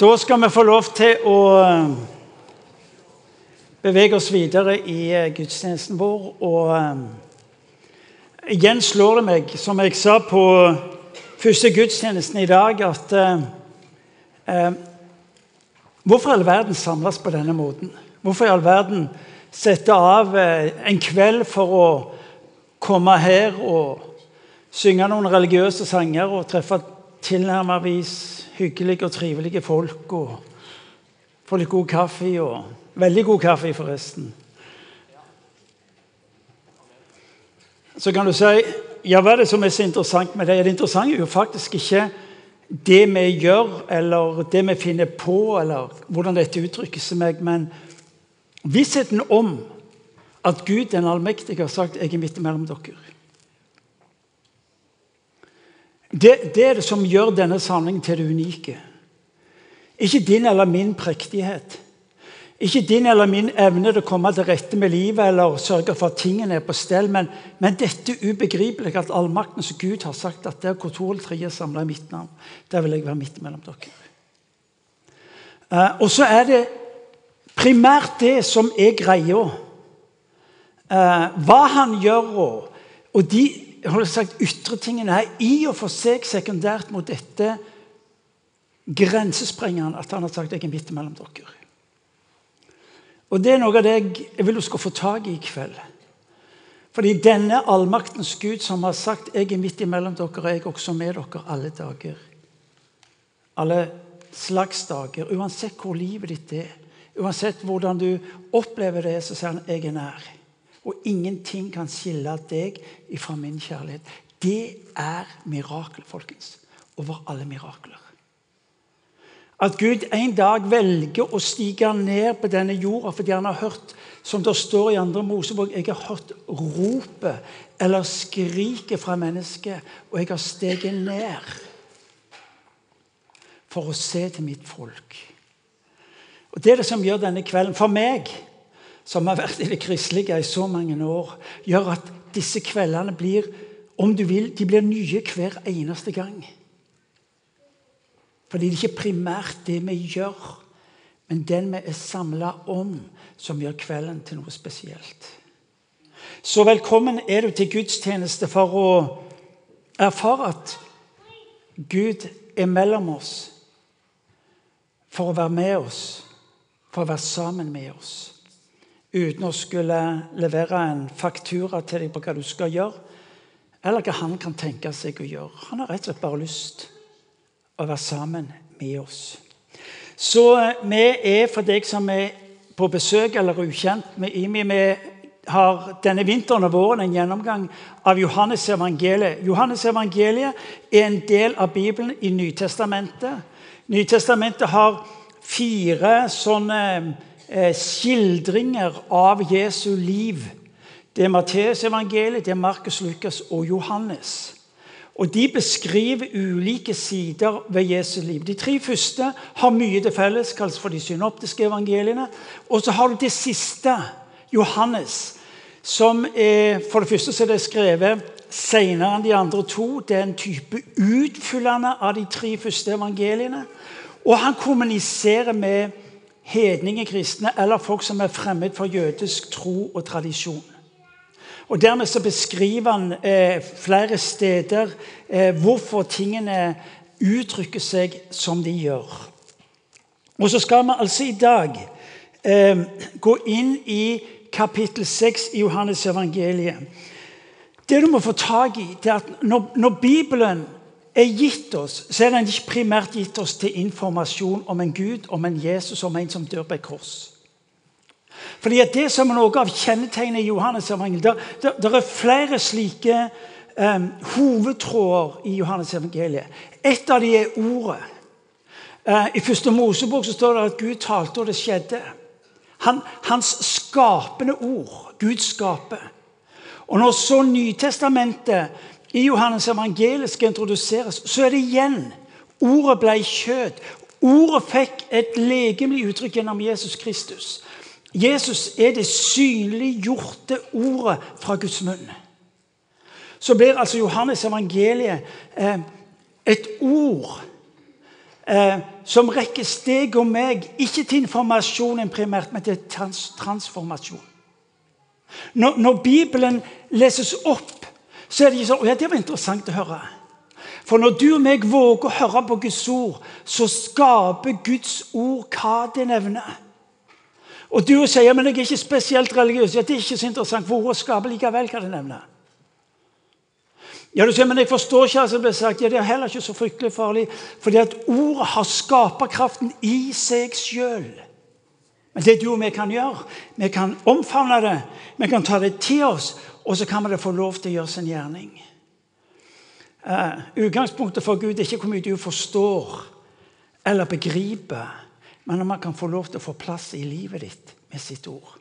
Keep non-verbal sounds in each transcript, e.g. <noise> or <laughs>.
Da skal vi få lov til å eh, bevege oss videre i eh, gudstjenesten vår. Og eh, igjen slår det meg, som jeg sa på første gudstjenesten i dag, at eh, Hvorfor i all verden samles på denne måten? Hvorfor i all verden sette av en kveld for å komme her og synge noen religiøse sanger og treffe tilnærmelsesvis hyggelige og trivelige folk. og Få litt god kaffe. og Veldig god kaffe, forresten. Så kan du si ja, hva er det som er så interessant med det? Det interessante er jo faktisk ikke det vi gjør, eller det vi finner på, eller hvordan dette uttrykker seg meg, men vissheten om at Gud den allmektige har sagt 'Jeg er midt imellom dere'. Det, det, er det som gjør denne samlingen til det unike. Ikke din eller min prektighet. Ikke din eller min evne til å komme til rette med livet eller sørge for at tingene er på stell, men, men dette ubegripelige at allmaktens Gud har sagt at der hvor to eller tre er samla i mitt navn, der vil jeg være midt mellom dere. Uh, og så er det primært det som er greia. Uh, hva han gjør, og, og de holdt sagt, ytre tingene er i og for seg sekundært mot dette grensesprengende at han har sagt jeg er midt mellom dere. Og Det er noe av det jeg vil du skal få tak i i kveld. Fordi denne allmaktens Gud som har sagt jeg er midt imellom dere, og jeg er også med dere alle dager. Alle slags dager. Uansett hvor livet ditt er, uansett hvordan du opplever det, så sier han jeg er nær. Og ingenting kan skille deg fra min kjærlighet. Det er mirakel, folkens. Over alle mirakler. At Gud en dag velger å stige ned på denne jorda fordi han har hørt, som det står i andre Mosebok, jeg har hørt ropet eller skriket fra mennesket, og jeg har steget ned for å se til mitt folk. Og Det er det som gjør denne kvelden for meg som har vært i det kristelige i så mange år, gjør at disse kveldene blir om du vil, de blir nye hver eneste gang. Fordi det er ikke primært det vi gjør, men den vi er samla om, som gjør kvelden til noe spesielt. Så velkommen er du til gudstjeneste for å erfare at Gud er mellom oss for å være med oss, for å være sammen med oss uten å skulle levere en faktura til deg på hva du skal gjøre, eller hva han kan tenke seg å gjøre. Han har rett og slett bare lyst å være sammen med oss. Så eh, vi er, for deg som er på besøk eller ukjent med IMI, vi har denne vinteren og våren en gjennomgang av Johannes evangeliet. Johannes evangeliet er en del av Bibelen i Nytestamentet. Nytestamentet har fire sånne skildringer av Jesu liv. Det er Matteusevangeliet, det er Markus, Lukas og Johannes. Og De beskriver ulike sider ved Jesu liv. De tre første har mye til felles, kalles for de synoptiske evangeliene. Og så har du det siste, Johannes, som er, for det første er det skrevet senere enn de andre to. Det er en type utfyllende av de tre første evangeliene. Og han kommuniserer med hedningekristne eller folk som er fremmed for jødisk tro og tradisjon. Og Dermed så beskriver han eh, flere steder eh, hvorfor tingene uttrykker seg som de gjør. Og så skal vi altså i dag eh, gå inn i kapittel 6 i Johannes evangeliet. Det du må få tak i, det er at når, når Bibelen er gitt oss, så er den ikke primært gitt oss til informasjon om en Gud, om en Jesus, om en som dør på et kors. Fordi at Det som er noe av kjennetegnet i Johannes evangeliet, det, er flere slike um, hovedtråder i Johannes evangeliet. Et av dem er ordet. Uh, I første Mosebok så står det at Gud talte, og det skjedde. Han, hans skapende ord. Gud skaper. Og når så Nytestamentet i Johannes evangeliet skal introduseres, så er det igjen ordet ble kjøtt. Ordet fikk et legemlig uttrykk gjennom Jesus Kristus. Jesus er det synliggjorte ordet fra Guds munn. Så blir altså Johannes evangeliet eh, et ord eh, som rekker steg og meg, ikke til informasjonen primært, men til trans transformasjon. Når, når, Bibelen leses opp, så er det ikke sånn ja, Det var interessant å høre. For når du og meg våger å høre på Guds ord, så skaper Guds ord hva det nevner. Og du sier men jeg er ikke spesielt religiøs. Ja, det er ikke så interessant, for ordet skaper likevel hva det nevner. Ja, du sier, men jeg forstår ikke hva som blir sagt. Ja, Det er heller ikke så fryktelig farlig, fordi at ordet har skaperkraften i seg sjøl. Men det du og vi kan gjøre, vi kan omfavne det, vi kan ta det til oss, og så kan vi få lov til å gjøre sin gjerning. Uh, utgangspunktet for Gud er ikke hvor mye du forstår eller begriper, men om man kan få lov til å få plass i livet ditt med sitt ord.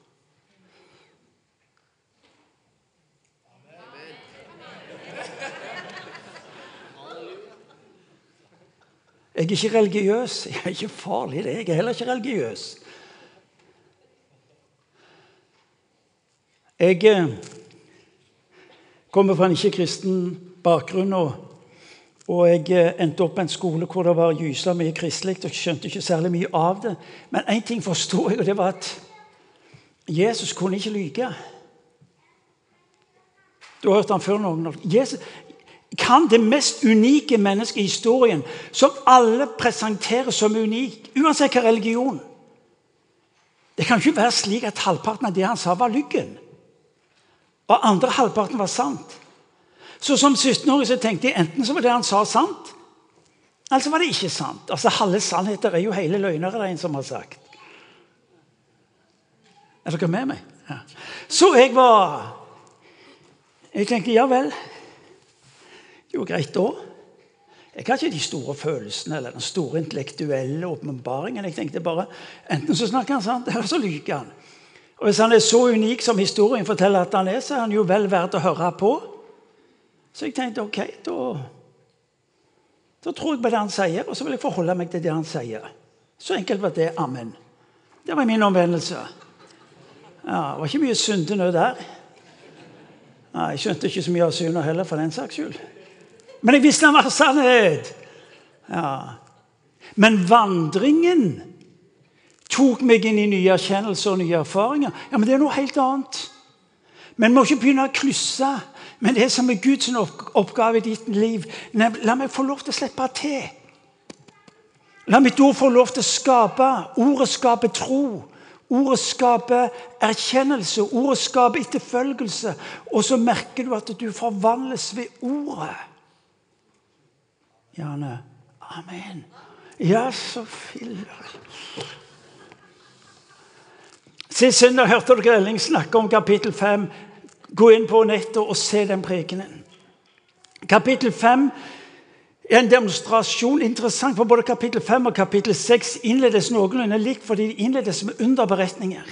Jeg er ikke religiøs. Jeg er ikke farlig, det. Jeg er heller ikke religiøs. Jeg eh, kommer fra en ikke-kristen bakgrunn. Og, og, jeg eh, endte opp på en skole hvor det var gysla mye kristelig. og skjønte ikke særlig mye av det. Men én ting forsto jeg, og det var at Jesus kunne ikke lyge. Du har hørt han før noen Jesus kan det mest unike mennesket i historien, som alle presenterer som unik, uansett hva religion Det kan ikke være slik at halvparten av det han sa, var lyggen. Og andre halvparten var sant. Så som 17-åring så tenkte jeg enten så var det han sa, sant, eller så var det ikke sant. Altså Halve sannheter er jo hele løgner, er det en som har sagt. Er dere med meg? Ja. Så jeg var Jeg tenkte ja vel. Jo, greit da. Jeg har ikke de store følelsene eller den store intellektuelle åpenbaringen. Jeg tenkte bare, Enten så snakker han sant, eller så lyver han. Og Hvis han er så unik som historien forteller at han er, så er han jo vel verdt å høre på. Så jeg tenkte ok, da, da tror jeg på det han sier, og så vil jeg forholde meg til det han sier. Så enkelt var det. Amen. Det var min omvendelse. Ja, det var ikke mye syndenød der. Ja, jeg skjønte ikke så mye av synder heller, for den saks skyld. Men jeg visste han var sannhet. Ja. Men vandringen tok meg inn i nye erkjennelser og nye erfaringer. Ja, Men det er noe helt annet. Men vi må ikke begynne å klysse. men det som er Guds oppgave i ditt liv La meg få lov til å slippe til. La mitt ord få lov til å skape. Ordet skaper tro. Ordet skaper erkjennelse. Ordet skaper etterfølgelse. Og så merker du at du forvandles ved ordet. Gjerne. Amen. Ja, så filler Sist søndag hørte dere Elling snakke om kapittel 5 Gå inn på nettet og se den prekenen. Kapittel 5 er en demonstrasjon. Interessant, for både kapittel 5 og kapittel 6 innledes noenlunde likt, fordi de innledes med underberetninger.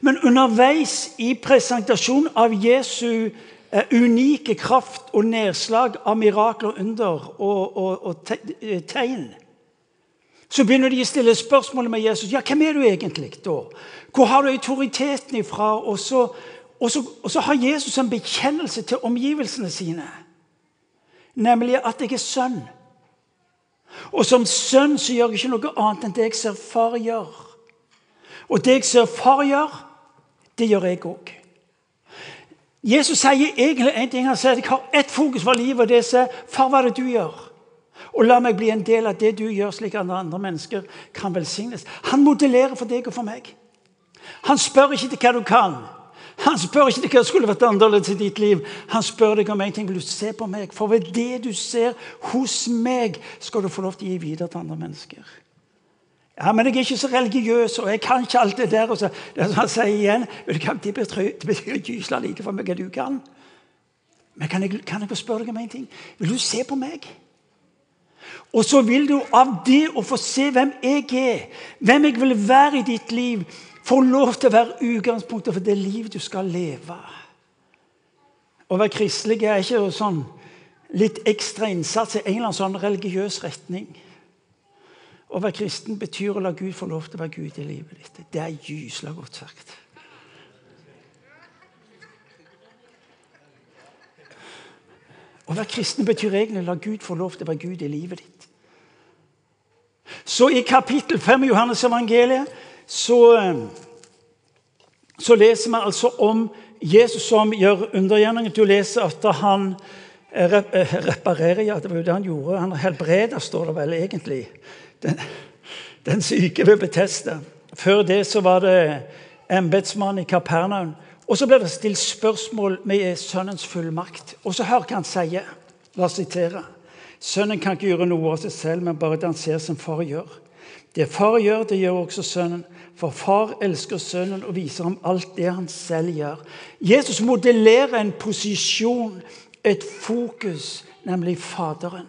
Men underveis i presentasjonen av Jesu eh, unike kraft og nedslag av mirakler, under og, og, og eh, tegn, så begynner de å stille spørsmålet med Jesus. Ja, hvem er du egentlig da? Hvor har du autoriteten ifra? Og så og så, og så, har Jesus en bekjennelse til omgivelsene sine, nemlig at jeg er sønn. Og som sønn så gjør jeg ikke noe annet enn det jeg ser far gjør. Og det jeg ser far gjør, det gjør jeg òg. Jesus sier egentlig en ting. Han sier at jeg har ett fokus for livet, og det er far, hva er det du gjør? Og la meg bli en del av det du gjør, slik at andre mennesker kan velsignes. Han modellerer for deg og for meg. Han spør ikke til hva du kan. Han spør ikke til hva som skulle vært annerledes i ditt liv. Han spør deg om en ting. Vil du se på meg? For ved det du ser hos meg, skal du få lov til å gi videre til andre mennesker. Ja, men jeg er ikke så religiøs, og jeg kan ikke alt det der. Og så, det som han sier igjen, Det betyr, gysla lite for meg hva du kan. Men kan jeg, kan jeg få spørre deg om en ting? Vil du se på meg? Og så vil du av det å få se hvem jeg er, hvem jeg vil være i ditt liv, få lov til å være utgangspunktet for det liv du skal leve. Å være kristelig er ikke sånn litt ekstra innsats i en eller annen sånn religiøs retning. Å være kristen betyr å la Gud få lov til å være Gud i livet ditt. Det er gysla godt sagt. Å være kristen betyr egentlig å la Gud få lov til å være Gud i livet ditt. Så i kapittel 5 i Johannes evangeliet så, eh, så leser vi altså om Jesus som gjør undergjerninger. Du leser at han eh, reparerer Ja, det var jo det han gjorde. Han helbreder, står det vel egentlig. Den, den syke ved Betesta. Før det så var det embetsmannen i Kapernaum. Og så ble det stilt spørsmål med sønnens fullmakt. Og så hør hva han sier. La oss sitere. Sønnen kan ikke gjøre noe av seg selv, men bare det han ser som far gjør. Det far gjør, det gjør også sønnen. For far elsker sønnen og viser ham alt det han selv gjør. Jesus modellerer en posisjon, et fokus, nemlig Faderen.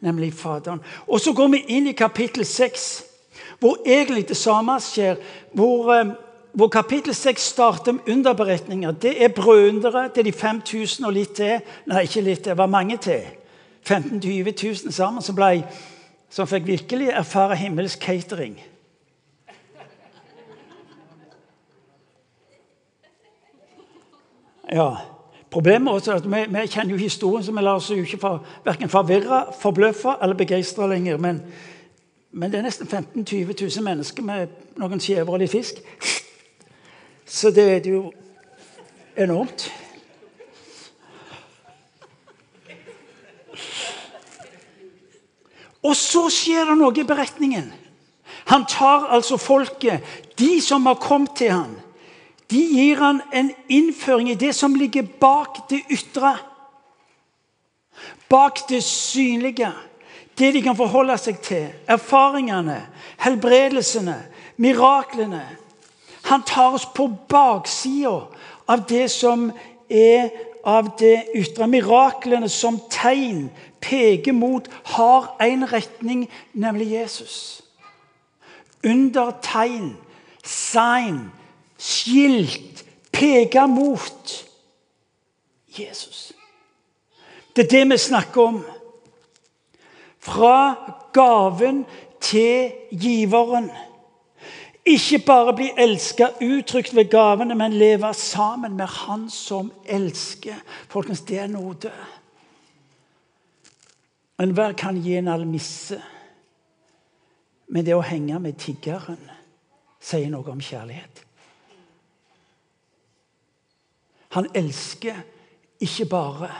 Nemlig Faderen. Og så går vi inn i kapittel 6, hvor egentlig det samme skjer. hvor... Eh, hvor kapittel 6 starter med underberetninger. Det er brødundere. Det er de 5000 og litt til. Nei, ikke litt, det var mange til. 15 000-20 000 sammen som, ble, som fikk virkelig erfare himmelsk catering. Ja, Problemet er at vi, vi, kjenner jo historien, så vi lar oss jo ikke for, verken forvirre, forbløffe eller begeistre lenger. Men, men, det er nesten 15 000-20 000 mennesker med noen skjever og litt fisk. Så det er jo enormt. Og så skjer det noe i beretningen. Han tar altså folket, de som har kommet til ham, de gir han en innføring i det som ligger bak det ytre. Bak det synlige. Det de kan forholde seg til. Erfaringene, helbredelsene, miraklene. Han tar oss på baksida av det som er av det ytre. Miraklene som tegn peker mot, har én retning, nemlig Jesus. Under tegn, sign, skilt peker mot Jesus. Det er det vi snakker om. Fra gaven til giveren. Ikke bare bli elska uttrykt ved gavene, men leve sammen med Han som elsker. Folkens, det er nåde. Enhver kan gi en almisse, men det å henge med tiggeren sier noe om kjærlighet. Han elsker ikke bare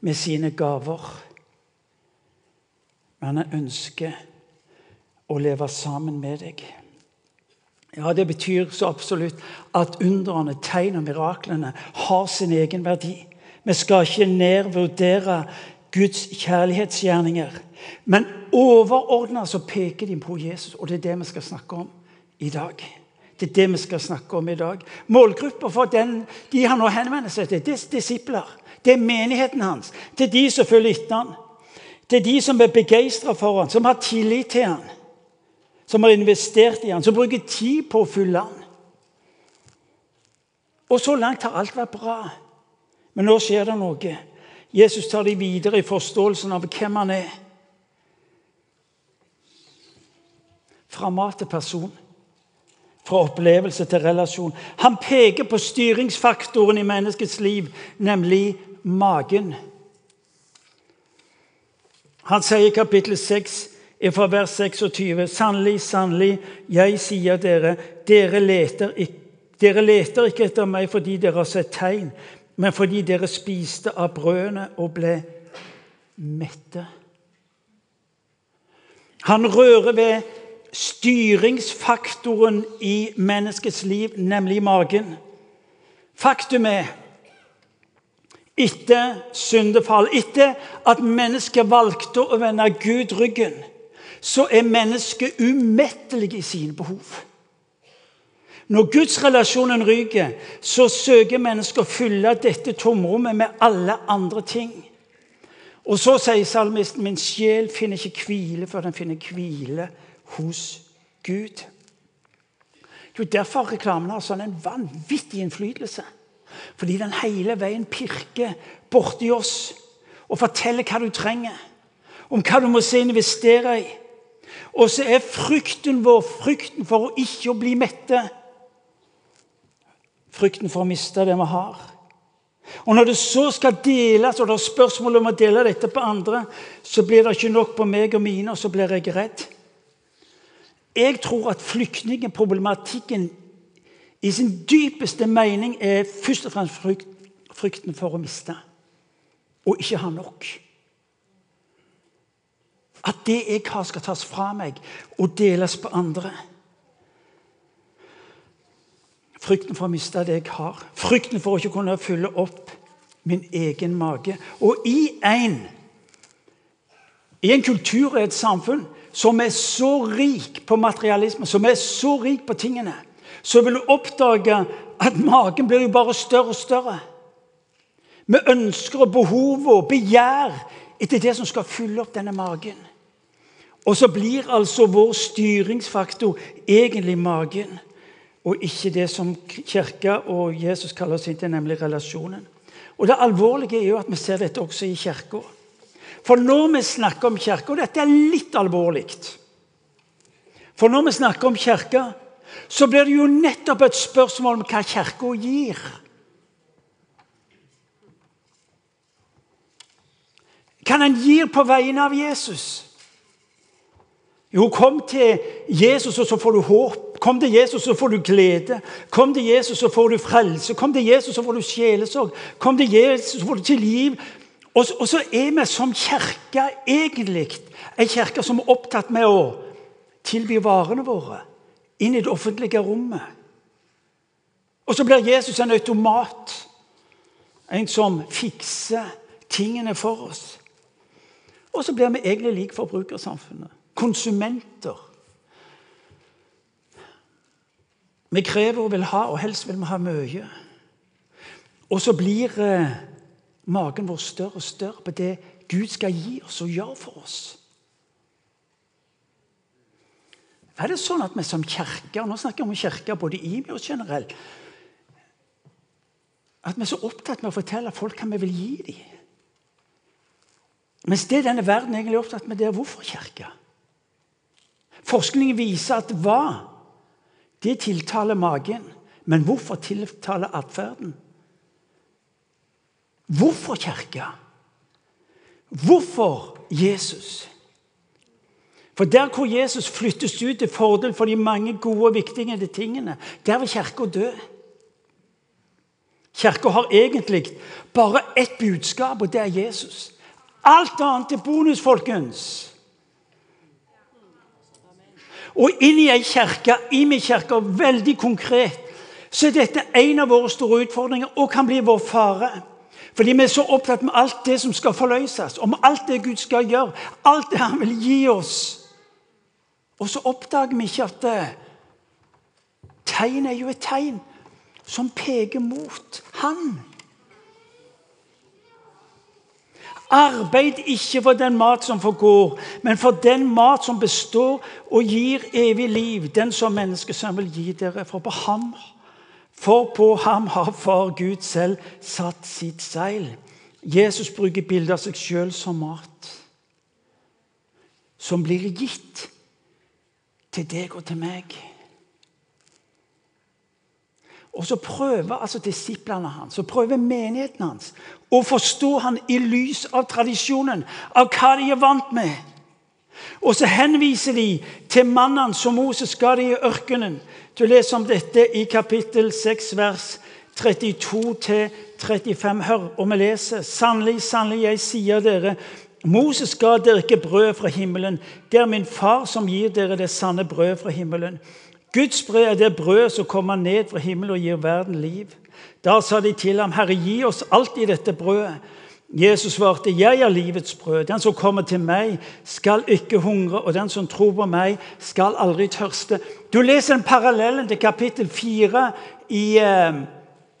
med sine gaver, men han ønsker å leve sammen med deg. Ja, Det betyr så absolutt at underne, tegn og miraklene har sin egen verdi. Vi skal ikke nedvurdere Guds kjærlighetsgjerninger. Men overordna så peker de på Jesus, og det er det vi skal snakke om i dag. Det er det vi skal snakke om i dag. Målgrupper for den, de han nå henvender seg til, det er disipler. Det er menigheten hans. Det er de som følger etter han. Det er de som er begeistra for han, som har tillit til han som har investert i han, som bruker tid på å fylle han. Og så langt har alt vært bra. Men nå skjer det noe. Jesus tar dem videre i forståelsen av hvem han er. Fra mat til person. Fra opplevelse til relasjon. Han peker på styringsfaktoren i menneskets liv, nemlig magen. Han sier i kapittel 6 er fra vers 26.: Sannelig, sannelig, jeg sier dere, dere leter, ikke, dere leter ikke etter meg fordi dere har sett tegn, men fordi dere spiste av brødene og ble mette. Han rører ved styringsfaktoren i menneskets liv, nemlig magen. Faktum er etter syndefall, etter at mennesket valgte å vende Gud ryggen, så er mennesket umettelig i sine behov. Når gudsrelasjonen ryker, så søker mennesket å fylle dette tomrommet med alle andre ting. Og så sier salmisten min sjel finner ikke hvile før den finner hvile hos Gud. Jo, Derfor reklamen har sånn en vanvittig innflytelse. Fordi den hele veien pirker borti oss og forteller hva du trenger. Om hva du må se investere i. Og så er frykten vår frykten for å ikke bli mette. Frykten for å miste det vi har. Og Når det så skal deles, og det er spørsmål om å dele dette på andre, så blir det ikke nok på meg og mine, og så blir jeg redd. Jeg tror at flyktningproblematikken i sin dypeste mening er først og fremst frykten for å miste og ikke ha nok. At det jeg har, skal tas fra meg og deles på andre. Frykten for å miste det jeg har. Frykten for å ikke kunne fylle opp min egen mage. Og i en, i en kultur og et samfunn som er så rik på materialisme, som er så rik på tingene, så vil du oppdage at magen blir jo bare større og større. Med ønsker og behov og begjær etter det som skal fylle opp denne magen. Og så blir altså vår styringsfaktor egentlig magen og ikke det som Kirka og Jesus kaller oss inn til, nemlig relasjonen. Og Det alvorlige er jo at vi ser dette også i Kirka. For når vi snakker om Kirka, og dette er litt alvorlig For når vi snakker om Kirka, så blir det jo nettopp et spørsmål om hva Kirka gir. Hva den gir på vegne av Jesus. Jo, kom til Jesus, og så får du håp. Kom til Jesus, så får du glede. Kom til Jesus, så får du frelse. Kom til Jesus, så får du sjelesorg. Kom til Jesus, så får du til liv. Og, og så er vi som kirke egentlig en kirke som er opptatt med å tilby varene våre inn i det offentlige rommet. Og så blir Jesus en automat. En som fikser tingene for oss. Og så blir vi egentlig lik forbrukersamfunnet konsumenter. Vi krever og vil ha, og helst vil vi ha mye. Og så blir eh, magen vår større og større på det Gud skal gi oss og gjøre for oss. Er det sånn at vi som kirke, og nå snakker jeg om kirke både i meg og generelt, at vi er så opptatt med å fortelle folk hva vi vil gi dem? Mens det denne verden egentlig er opptatt med, det er hvorfor kirke? Forskningen viser at hva det tiltaler magen. Men hvorfor tiltaler atferden? Hvorfor kirka? Hvorfor Jesus? For Der hvor Jesus flyttes ut til fordel for de mange gode og viktige tingene, der vil kirka dø. Kirka har egentlig bare ett budskap, og det er Jesus. Alt annet er bonus, folkens. Og inn i ei kirke, i min kirke, veldig konkret, så er dette en av våre store utfordringer og kan bli vår fare. Fordi vi er så opptatt med alt det som skal forløses, om alt det Gud skal gjøre, alt det han vil gi oss. Og så oppdager vi ikke at det, tegn er jo et tegn som peker mot Han. Arbeid ikke for den mat som forgår, men for den mat som består og gir evig liv, den som menneskesønnen vil gi dere. For på ham, for på ham har Far Gud selv satt sitt seil. Jesus bruker bildet av seg sjøl som mat, som blir gitt til deg og til meg. Og så prøver altså disiplene hans så prøver menigheten hans å forstå han i lys av tradisjonen, av hva de er vant med. Og så henviser de til mannen som Moses ga dem i ørkenen. Du leser om dette i kapittel 6, vers 32-35. Hør, og vi leser. Sannelig, sannelig, jeg sier dere, Moses ga dere ikke brød fra himmelen. Det er min far som gir dere det sanne brød fra himmelen. Guds brød er det brød som kommer ned fra himmelen og gir verden liv. Da sa de til ham, 'Herre, gi oss alltid dette brødet.' Jesus svarte, 'Jeg er livets brød. Den som kommer til meg, skal ikke hungre, og den som tror på meg, skal aldri tørste.' Du leser en parallellen til kapittel 4 i, eh,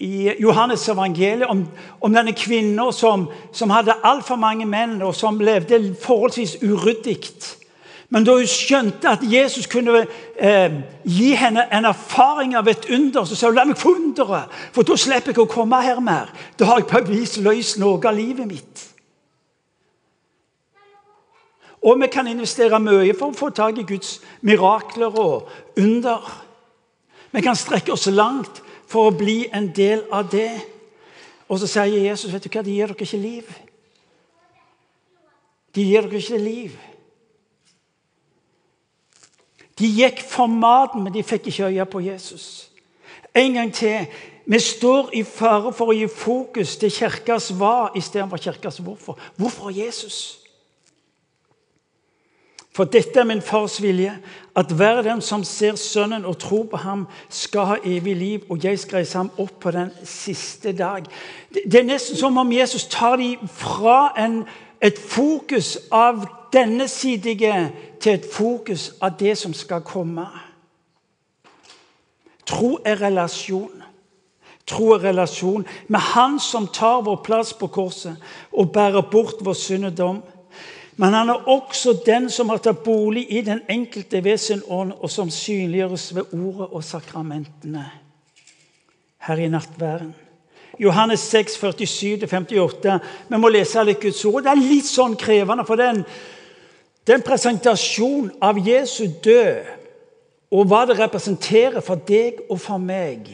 i Johannes evangeliet om, om denne kvinnen som, som hadde altfor mange menn, og som levde forholdsvis uryddig. Men da hun skjønte at Jesus kunne eh, gi henne en erfaring av et under, så sa hun la meg få underet, for da slipper jeg å komme her mer. Da har jeg på et vis løst noe av livet mitt. Og vi kan investere mye for å få tak i Guds mirakler og under. Vi kan strekke oss langt for å bli en del av det. Og så sier Jesus vet du hva, de gir dere ikke liv. De gir dere ikke liv. De gikk for maten, men de fikk ikke øye på Jesus. En gang til. Vi står i fare for å gi fokus til kirkas hva istedenfor kirkas hvorfor. Hvorfor Jesus? For dette er min fars vilje, at hver den som ser Sønnen og tror på ham, skal ha evig liv, og jeg skal reise ham opp på den siste dag. Det er nesten som om Jesus tar dem fra en, et fokus av denne sidige til et fokus av det som skal komme. Tro er relasjon. Tro er relasjon med Han som tar vår plass på korset og bærer bort vår syndedom. Men han er også den som har tatt bolig i den enkelte ved sin ånd, og som synliggjøres ved ordet og sakramentene her i nattværen. Johannes 6, 47-58. Vi må lese litt Guds ord. Det er litt sånn krevende, for den, den presentasjon av Jesu død og hva det representerer for deg og for meg,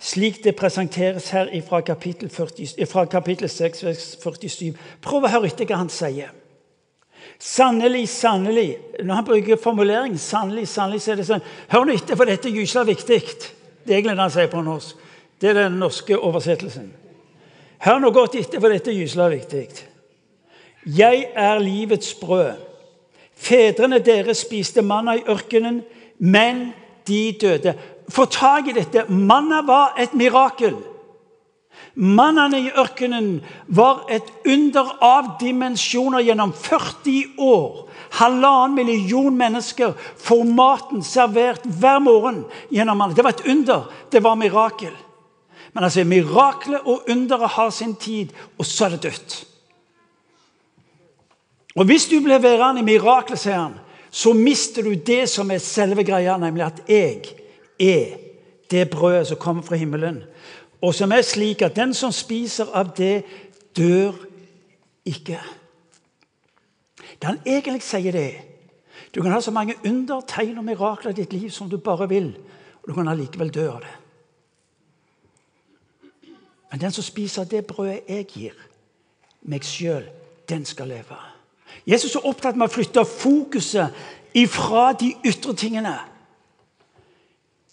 slik det presenteres her fra kapittel, 40, fra kapittel 6, 47. Prøv å høre etter hva han sier. Sannelig, sannelig Når han bruker formuleringen sannelig, sannelig, så er det sånn Hør nå etter, for dette er gyselig viktig. Det er egentlig det han sier på norsk. Det er den norske oversettelsen. Hør nå godt etter, for dette er gyselig viktig. Jeg er livets brød. Fedrene deres spiste manna i ørkenen, men de døde. Få tak i dette. Manna var et mirakel. Mannene i ørkenen var et under av dimensjoner gjennom 40 år. Halvannen million mennesker får maten servert hver morgen gjennom mannen. Det var et under. Det var mirakel. Men altså, miraklet og underet har sin tid, og så er det dødt. Og Hvis du blir værende i miraklet, sier han, så mister du det som er selve greia, nemlig at jeg er det brødet som kommer fra himmelen og som er slik at den som spiser av det, dør ikke. Det han egentlig sier, det Du kan ha så mange under, tegn og mirakler i ditt liv som du bare vil, og du kan allikevel dø av det. Men den som spiser det brødet jeg gir, meg sjøl, den skal leve. Jesus er opptatt med å flytte fokuset ifra de ytre tingene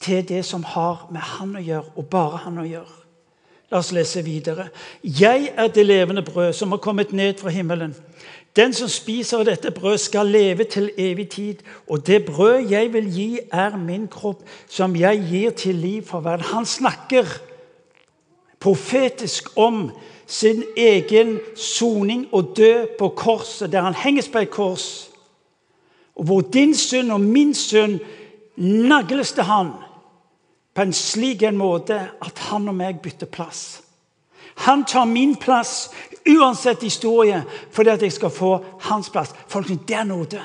til det som har med han å gjøre, og bare han å gjøre. La oss lese videre. Jeg er det levende brød som har kommet ned fra himmelen. Den som spiser dette brød, skal leve til evig tid. Og det brød jeg vil gi, er min kropp, som jeg gir til liv for verden. Han snakker profetisk om sin egen soning og dø på korset, der han henges på et kors. Og hvor din synd og min synd nagles til han på en slik en måte at han og meg bytter plass. Han tar min plass uansett historie, fordi at jeg skal få hans plass. Folkens, det er nåde.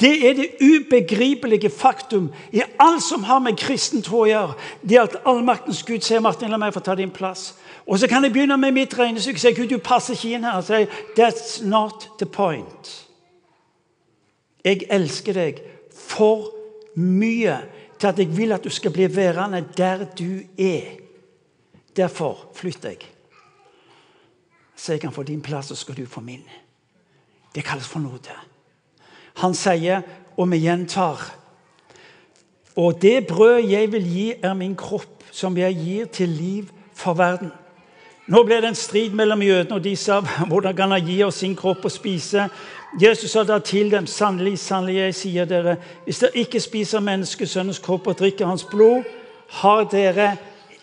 Det er det ubegripelige faktum i alt som har med kristen tro å gjøre. Det at allmaktens Gud sier Martin, la meg få ta din plass. Og så kan jeg begynne med mitt regnestykke. Si Gud, du passer ikke inn her. Si, That's not the point. Jeg elsker deg for mye til at jeg vil at du skal bli værende der du er. Derfor flytt deg. Så jeg kan få din plass, og skal du få min. Det kalles for nåde. Han sier, og vi gjentar Og det brød jeg vil gi, er min kropp, som jeg gir til liv for verden. Nå ble det en strid mellom jødene, og de sa hvordan kan han gi oss sin kropp å spise? Jesus sa da til dem, sannelig, sannelig, jeg sier dere, hvis dere ikke spiser menneskesønnens kropp og drikker hans blod, har dere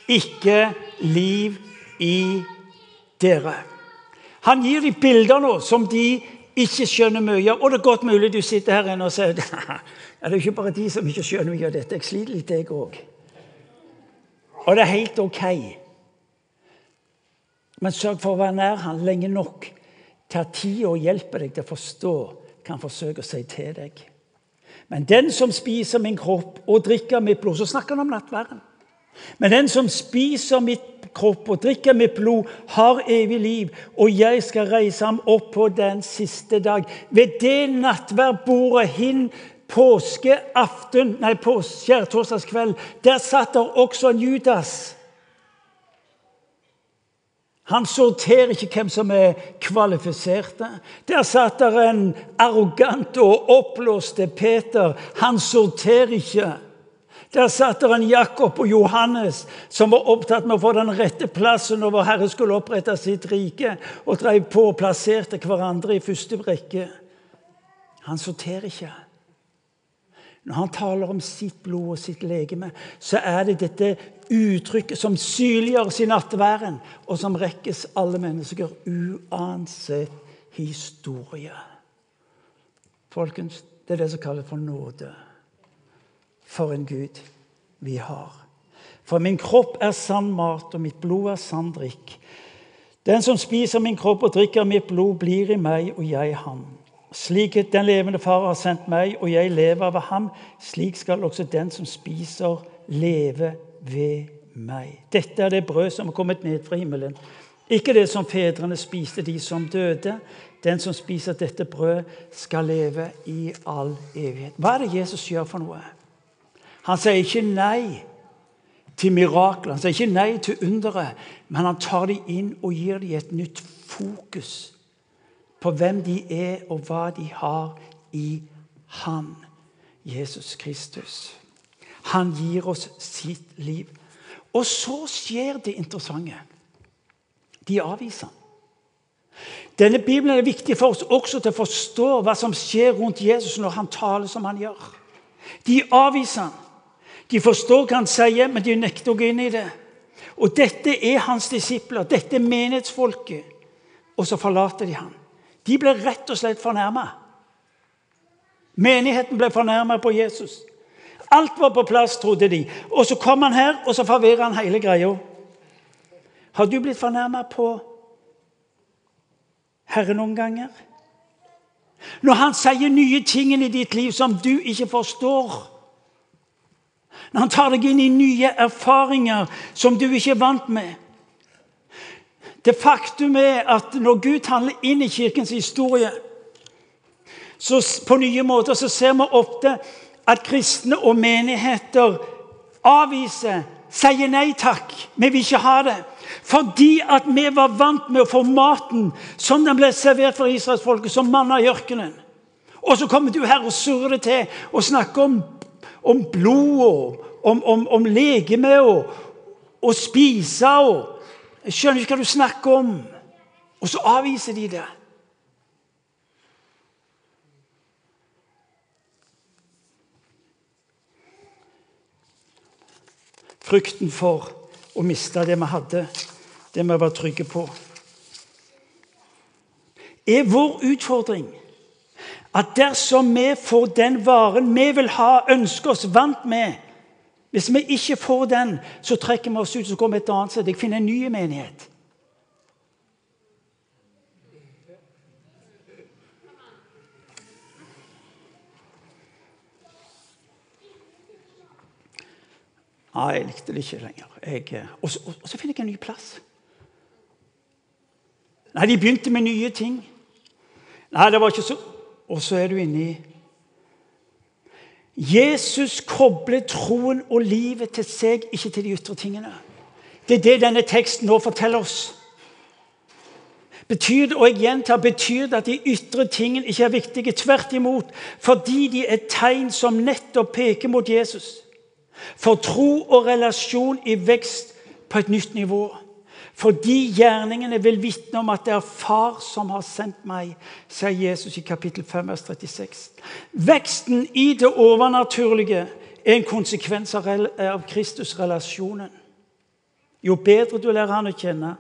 ikke liv i dere. Han gir dem bilder nå som de ikke skjønner mye av. Og det er godt mulig du sitter her inne og sier <laughs> det er ikke bare de som ikke skjønner mye av dette. Jeg sliter litt, jeg òg. Og det er helt ok. Men sørg for å være nær han lenge nok til tid og hjelper deg til å forstå, kan forsøke å si til deg. Men den som spiser min kropp og drikker mitt blod Så snakker han om nattværen. Men den som spiser mitt kropp og drikker mitt blod, har evig liv, og jeg skal reise ham opp på den siste dag. Ved det nattverdbordet hin påskeaften, nei, på skjærtorsdagskveld, der satt der også en Judas. Han sorterer ikke hvem som er kvalifiserte. Der satt der en arrogant og oppblåste Peter. Han sorterer ikke. Der satt der en Jakob og Johannes som var opptatt med å få den rette plassen når Herre skulle opprette sitt rike, og drev på og plasserte hverandre i første rekke. Han sorterer ikke. Når han taler om sitt blod og sitt legeme, så er det dette uttrykket som synliggjøres i nattværen, og som rekkes alle mennesker uansett historie. Folkens, det er det som kalles for nåde. For en Gud vi har. For min kropp er sann mat, og mitt blod er sann drikk. Den som spiser min kropp og drikker mitt blod, blir i meg, og jeg ham. Slik den levende Far har sendt meg, og jeg lever ved ham, slik skal også den som spiser, leve ved meg. Dette er det brød som er kommet ned fra himmelen. Ikke det som fedrene spiste, de som døde. Den som spiser dette brød, skal leve i all evighet. Hva er det Jesus gjør for noe? Han sier ikke nei til mirakler, han sier ikke nei til underet, men han tar dem inn og gir dem et nytt fokus på hvem de er, og hva de har i Han, Jesus Kristus. Han gir oss sitt liv. Og så skjer det interessante. De avviser han. Denne Bibelen er viktig for oss også til å forstå hva som skjer rundt Jesus når han taler som han gjør. De avviser han. De forstår hva han sier, men de nekter å gå inn i det. Og Dette er hans disipler, dette er menighetsfolket. Og så forlater de ham. De ble rett og slett fornærma. Menigheten ble fornærma på Jesus. Alt var på plass, trodde de. Og så kom han her, og så forvirrer han hele greia. Har du blitt fornærma på Herre noen ganger? Når han sier nye ting i ditt liv som du ikke forstår. Når han tar deg inn i nye erfaringer som du ikke er vant med. Det faktum er at når Gud handler inn i kirkens historie, så på nye måter så ser vi ofte at kristne og menigheter avviser, sier nei takk, vi vil ikke ha det. Fordi at vi var vant med å få maten som den ble servert for israelsfolket, som manna i ørkenen. Og så kommer du her og surrer det til og snakker om, om blod og om, om, om legeme og, og spise og jeg skjønner ikke hva du snakker om. Og så avviser de det. Frykten for å miste det vi hadde, det vi var trygge på. Er vår utfordring at dersom vi får den varen vi vil ha, ønsker oss vant med, hvis vi ikke får den, så trekker vi oss ut så går vi et annet sted. Jeg finner en ny menighet. Nei, jeg likte det ikke lenger. Jeg, eh, og, så, og, så, finner jeg en ny plass. Nei, de begynte med nye ting. Nei, det var ikke så Og så er du inne i Jesus kobler troen og livet til seg, ikke til de ytre tingene. Det er det denne teksten nå forteller oss. Betyr det, og jeg gjentar, betyr det at de ytre tingene ikke er viktige? Tvert imot, fordi de er tegn som nettopp peker mot Jesus. For tro og relasjon i vekst på et nytt nivå. Fordi gjerningene vil vitne om at det er Far som har sendt meg, sier Jesus i kapittel 5, vers 36. Veksten i det overnaturlige er en konsekvens av Kristus-relasjonen. Jo bedre du lærer han å kjenne,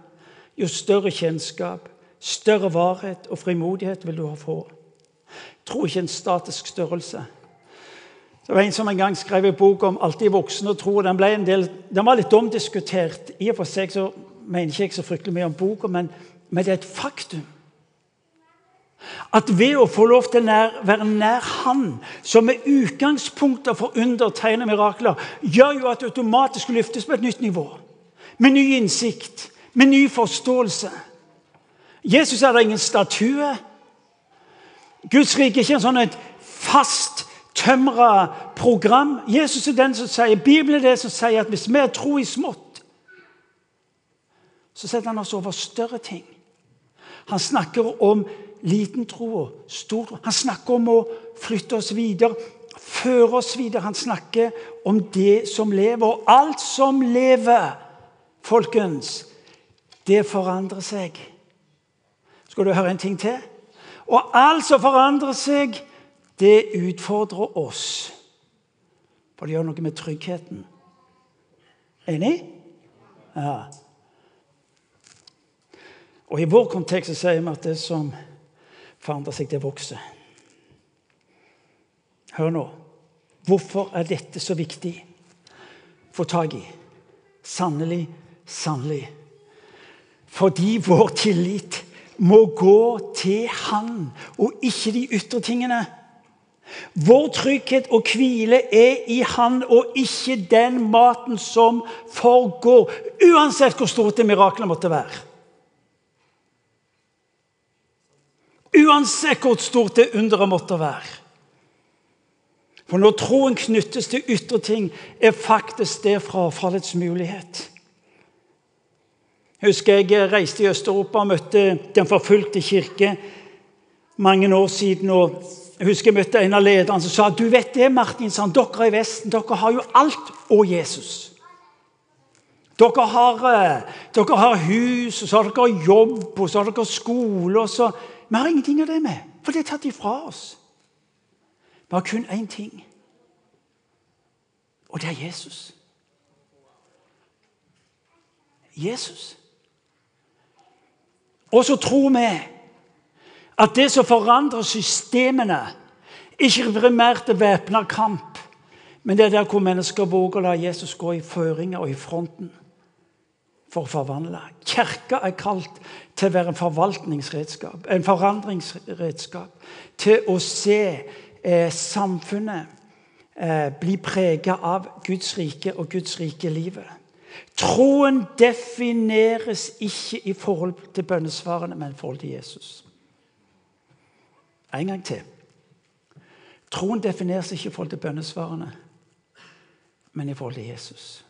jo større kjennskap, større varhet og frimodighet vil du få. Tro ikke en statisk størrelse. Det var En som en gang skrev en bok om alltid voksne og tro. Den, ble en del, den var litt omdiskutert. I og for seg så mener ikke jeg så fryktelig mye om boka, men, men, det er et faktum. At ved å få lov til å være nær Han, som er utgangspunktet for undertegn og mirakler, gjør jo at det automatisk løftes på et nytt nivå. Med ny innsikt, med ny forståelse. Jesus er da ingen statue. Guds rike er ikke en sånn et fast tømra program. Jesus er den som sier, Bibelen er det som sier at hvis vi tror tro i smått, så setter han oss over større ting. Han snakker om liten tro og stor tro. Han snakker om å flytte oss videre, føre oss videre. Han snakker om det som lever. Og alt som lever, folkens, det forandrer seg. Skal du høre en ting til? Og alt som forandrer seg, det utfordrer oss. For det gjør noe med tryggheten. Enig? Ja. Og I vår kontekst så sier vi at det som forandrer seg, det vokser. Hør nå. Hvorfor er dette så viktig å få tak i? Sannelig, sannelig. Fordi vår tillit må gå til Han og ikke de ytre tingene. Vår trygghet og hvile er i Han og ikke den maten som forgår, uansett hvor stort det mirakelet måtte være. Uansett hvor stort det underet måtte være. For når troen knyttes til ytre ting, er faktisk det frafallets mulighet. Jeg husker jeg reiste i Øst-Europa og møtte Den forfulgte kirke mange år siden. og jeg husker jeg møtte en av lederne som sa du vet det, Martin, sa dere i Vesten dere har jo alt og Jesus. Dere har, eh, dere har hus, og så har dere jobb, og så har dere skole. og så vi har ingenting av det med, for det er tatt ifra oss. Vi har kun én ting, og det er Jesus. Jesus. Og så tror vi at det som forandrer systemene, ikke primært er væpna kamp, men det er der hvor mennesker våger å la Jesus gå i føringer og i fronten for å forvandle. Kirka er kalt til å være en forvaltningsredskap, en forandringsredskap. Til å se eh, samfunnet eh, bli preget av Guds rike og Guds rike livet. Troen defineres ikke i forhold til bønnesvarene, men i forhold til Jesus. En gang til. Troen defineres ikke i forhold til bønnesvarene, men i forhold til Jesus.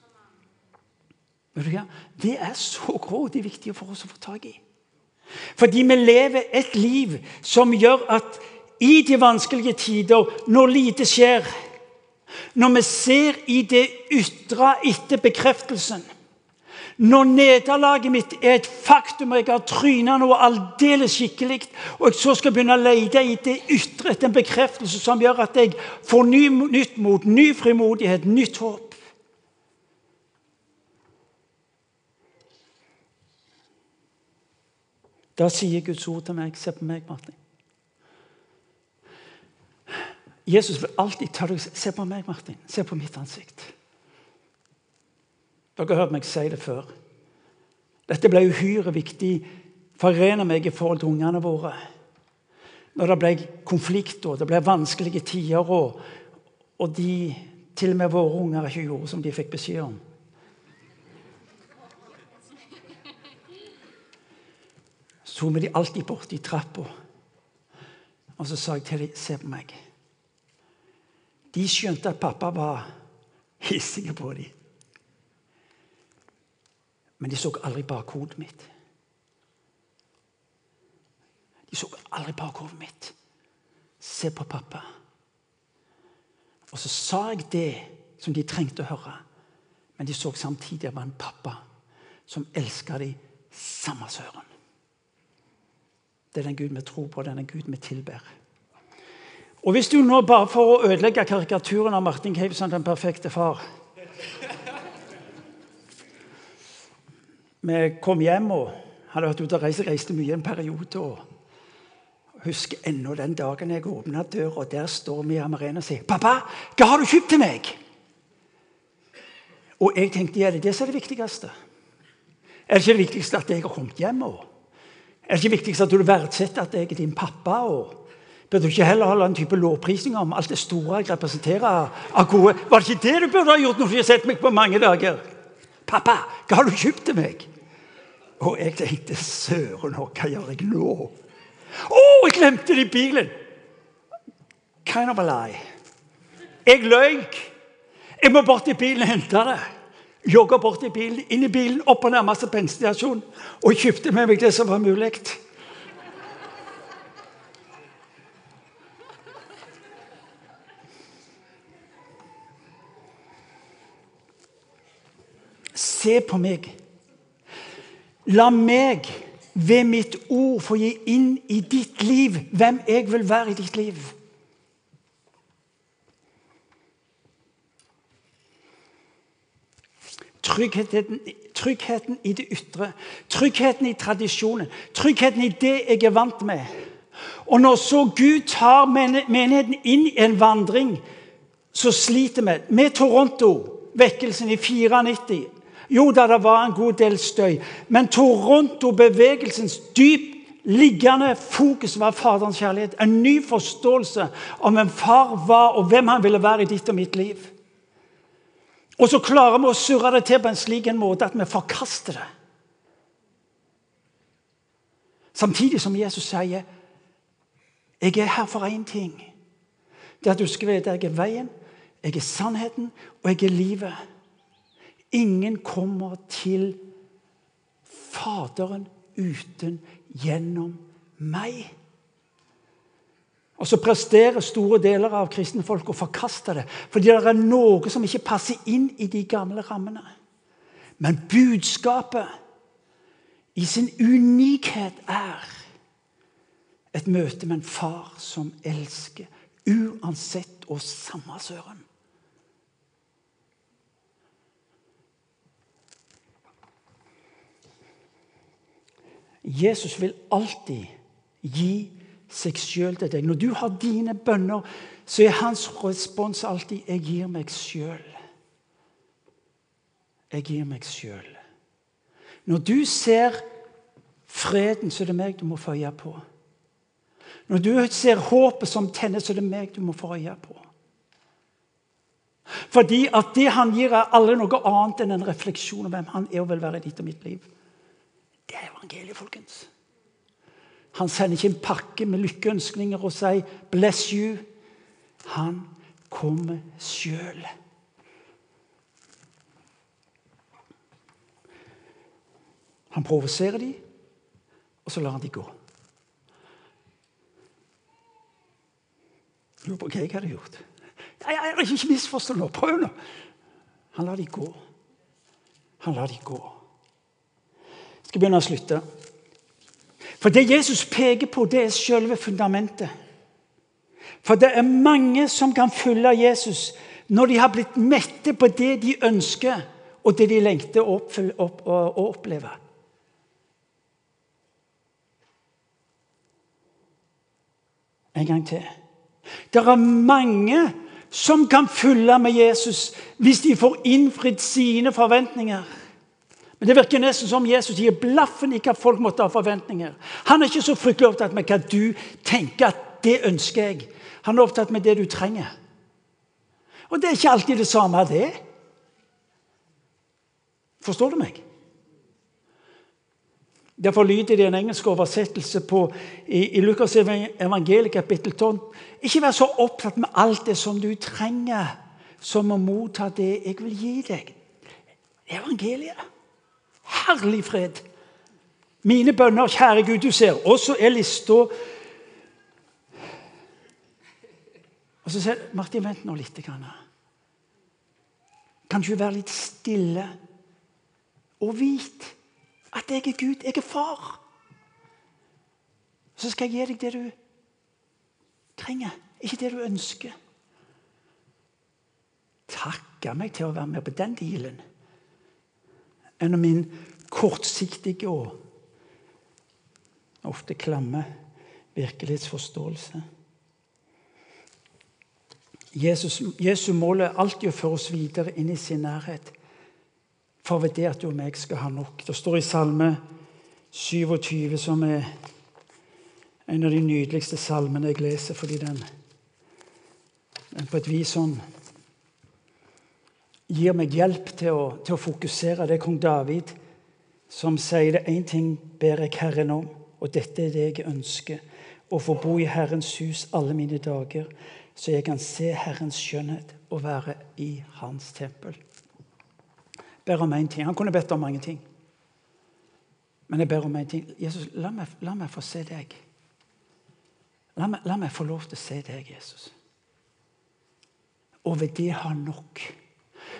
Det er så grådig viktig for oss å få tak i. Fordi vi lever et liv som gjør at i de vanskelige tider, når lite skjer, når vi ser i det ytre etter bekreftelsen når nederlaget mitt er et faktum, og jeg har tryna noe aldeles skikkelig, og jeg så skal begynne å lete i det ytre etter en bekreftelse som gjør at jeg får ny, nytt mot, ny frimodighet, nytt håp Da sier Guds ord til meg Se på meg, Martin. Jesus vil alltid ta deg Se på meg, Martin. Se på mitt ansikt. Dere har hørt meg si det før. Dette ble uhyre viktig for å rene meg i forhold til ungene våre. Når det ble konflikt og det ble vanskelige tider, og, og de, til og med våre unger ikke gjorde som de fikk beskjed om. Så vi de alltid bort i trappa, og så sa jeg til dem Se på meg. De skjønte at pappa var hissig på dem. Men de så aldri bakhodet mitt. De så aldri bakhodet mitt. Se på pappa. Og så sa jeg det som de trengte å høre. Men de så samtidig at det var en pappa som elska dem samme søren. Det er den Gud vi tror på, det er den Gud vi tilber. Og Hvis du nå, bare for å ødelegge karikaturen av Martin Cave den perfekte far Vi kom hjem og hadde vært ute og reist, reiste mye en periode. og husker ennå den dagen jeg åpna døra, og der står Mia Marena og sier 'Pappa, hva har du kjøpt til meg?' Og jeg tenkte ja, det er det som er det viktigste. Er det ikke det viktigste at jeg har kommet hjem? Og? Er det ikke viktigst at du verdsetter at jeg er din pappa? Og Bør du ikke heller holde en type lovprisning om alt det store jeg representerer av gode Var det ikke det du burde ha gjort når du har sett meg på mange dager? Pappa, hva har du kjøpt til meg? Og jeg tenkte søren, hva gjør jeg nå? Å, oh, jeg glemte det i bilen! Kind of a lie. Jeg løy. Jeg må bort i bilen og hente det. Jogga bort i bilen, inn i bilen, opp på nærmeste bensinstasjon og kjøpte med meg det som var mulig. Se på meg. La meg ved mitt ord få gi inn i ditt liv hvem jeg vil være i ditt liv. Tryggheten, tryggheten, i det ytre, tryggheten i tradisjonen, tryggheten i det jeg er vant med. Og når så Gud tar menigheten inn i en vandring, så sliter vi. Med Toronto, vekkelsen i 94 Jo da, det var en god del støy. Men Toronto-bevegelsens dyp liggende fokus var Faderens kjærlighet. En ny forståelse om hvem far var, og hvem han ville være i ditt og mitt liv. Og så klarer vi å surre det til på en slik en måte at vi forkaster det. Samtidig som Jesus sier, 'Jeg er her for én ting.' Det at du skal vite at jeg er veien, jeg er sannheten, og jeg er livet. Ingen kommer til Faderen uten gjennom meg. Og så presterer store deler av kristne folk å forkaste det. Fordi det er noe som ikke passer inn i de gamle rammene. Men budskapet i sin unikhet er et møte med en far som elsker, uansett og samme søren. Jesus vil alltid gi seg sjøl til deg. Når du har dine bønner, så er hans respons alltid 'Jeg gir meg sjøl'. Jeg gir meg sjøl. Når du ser freden, så er det meg du må få øye på. Når du ser håpet som tenner, så er det meg du må få øye på. Fordi at det han gir, er aldri noe annet enn en refleksjon av hvem han er og vil være i ditt og mitt liv. Det er evangeliet, folkens. Han sender ikke en pakke med lykkeønskninger og sier 'bless you'. Han kommer sjøl. Han provoserer dem, og så lar han dem gå. Lurer på hva jeg hadde gjort. Jeg har ikke misforstått nå. Prøv nå. Han lar dem gå. Han lar dem gå. Jeg skal begynne å slutte. For det Jesus peker på, det er selve fundamentet. For det er mange som kan følge Jesus når de har blitt mette på det de ønsker, og det de lengter å, opp, å oppleve. En gang til. Det er mange som kan følge med Jesus hvis de får innfridd sine forventninger. Men det virker nesten som Jesus gir blaffen i hva folk måtte ha forventninger. Han er ikke så fryktelig opptatt med hva du tenker at det ønsker jeg. Han er opptatt med det du trenger. Og det er ikke alltid det samme, det. Forstår du meg? Derfor lyder det en engelsk oversettelse på, i, i Lukas evangeliet kapittel 12. Ikke vær så opptatt med alt det som du trenger, som å motta det jeg vil gi deg. Evangeliet. Herlig fred. Mine bønner, kjære Gud, du ser. Og så er lista Og så sier Martin, vent nå litt. Kan du være litt stille og vite at jeg er Gud, jeg er far? Så skal jeg gi deg det du trenger, ikke det du ønsker. Takke meg til å være med på den dealen enn min kortsiktige og ofte klamme virkelighetsforståelse. Jesus, Jesu mål er alltid å føre oss videre inn i sin nærhet. For ved det at du og meg skal ha nok. Det står i Salme 27, som er en av de nydeligste salmene jeg leser, fordi den, den på et vis sånn gir meg hjelp til å, til å fokusere. Det er kong David som sier det én ting ber jeg Herren om, og dette er det jeg ønsker. Å få bo i Herrens hus alle mine dager, så jeg kan se Herrens skjønnhet og være i Hans tempel. ber om én ting. Han kunne bedt om mange ting. Men jeg ber om én ting. Jesus, la meg, la meg, få se deg. La meg, la meg få lov til å se deg, Jesus. Og ved det ha nok.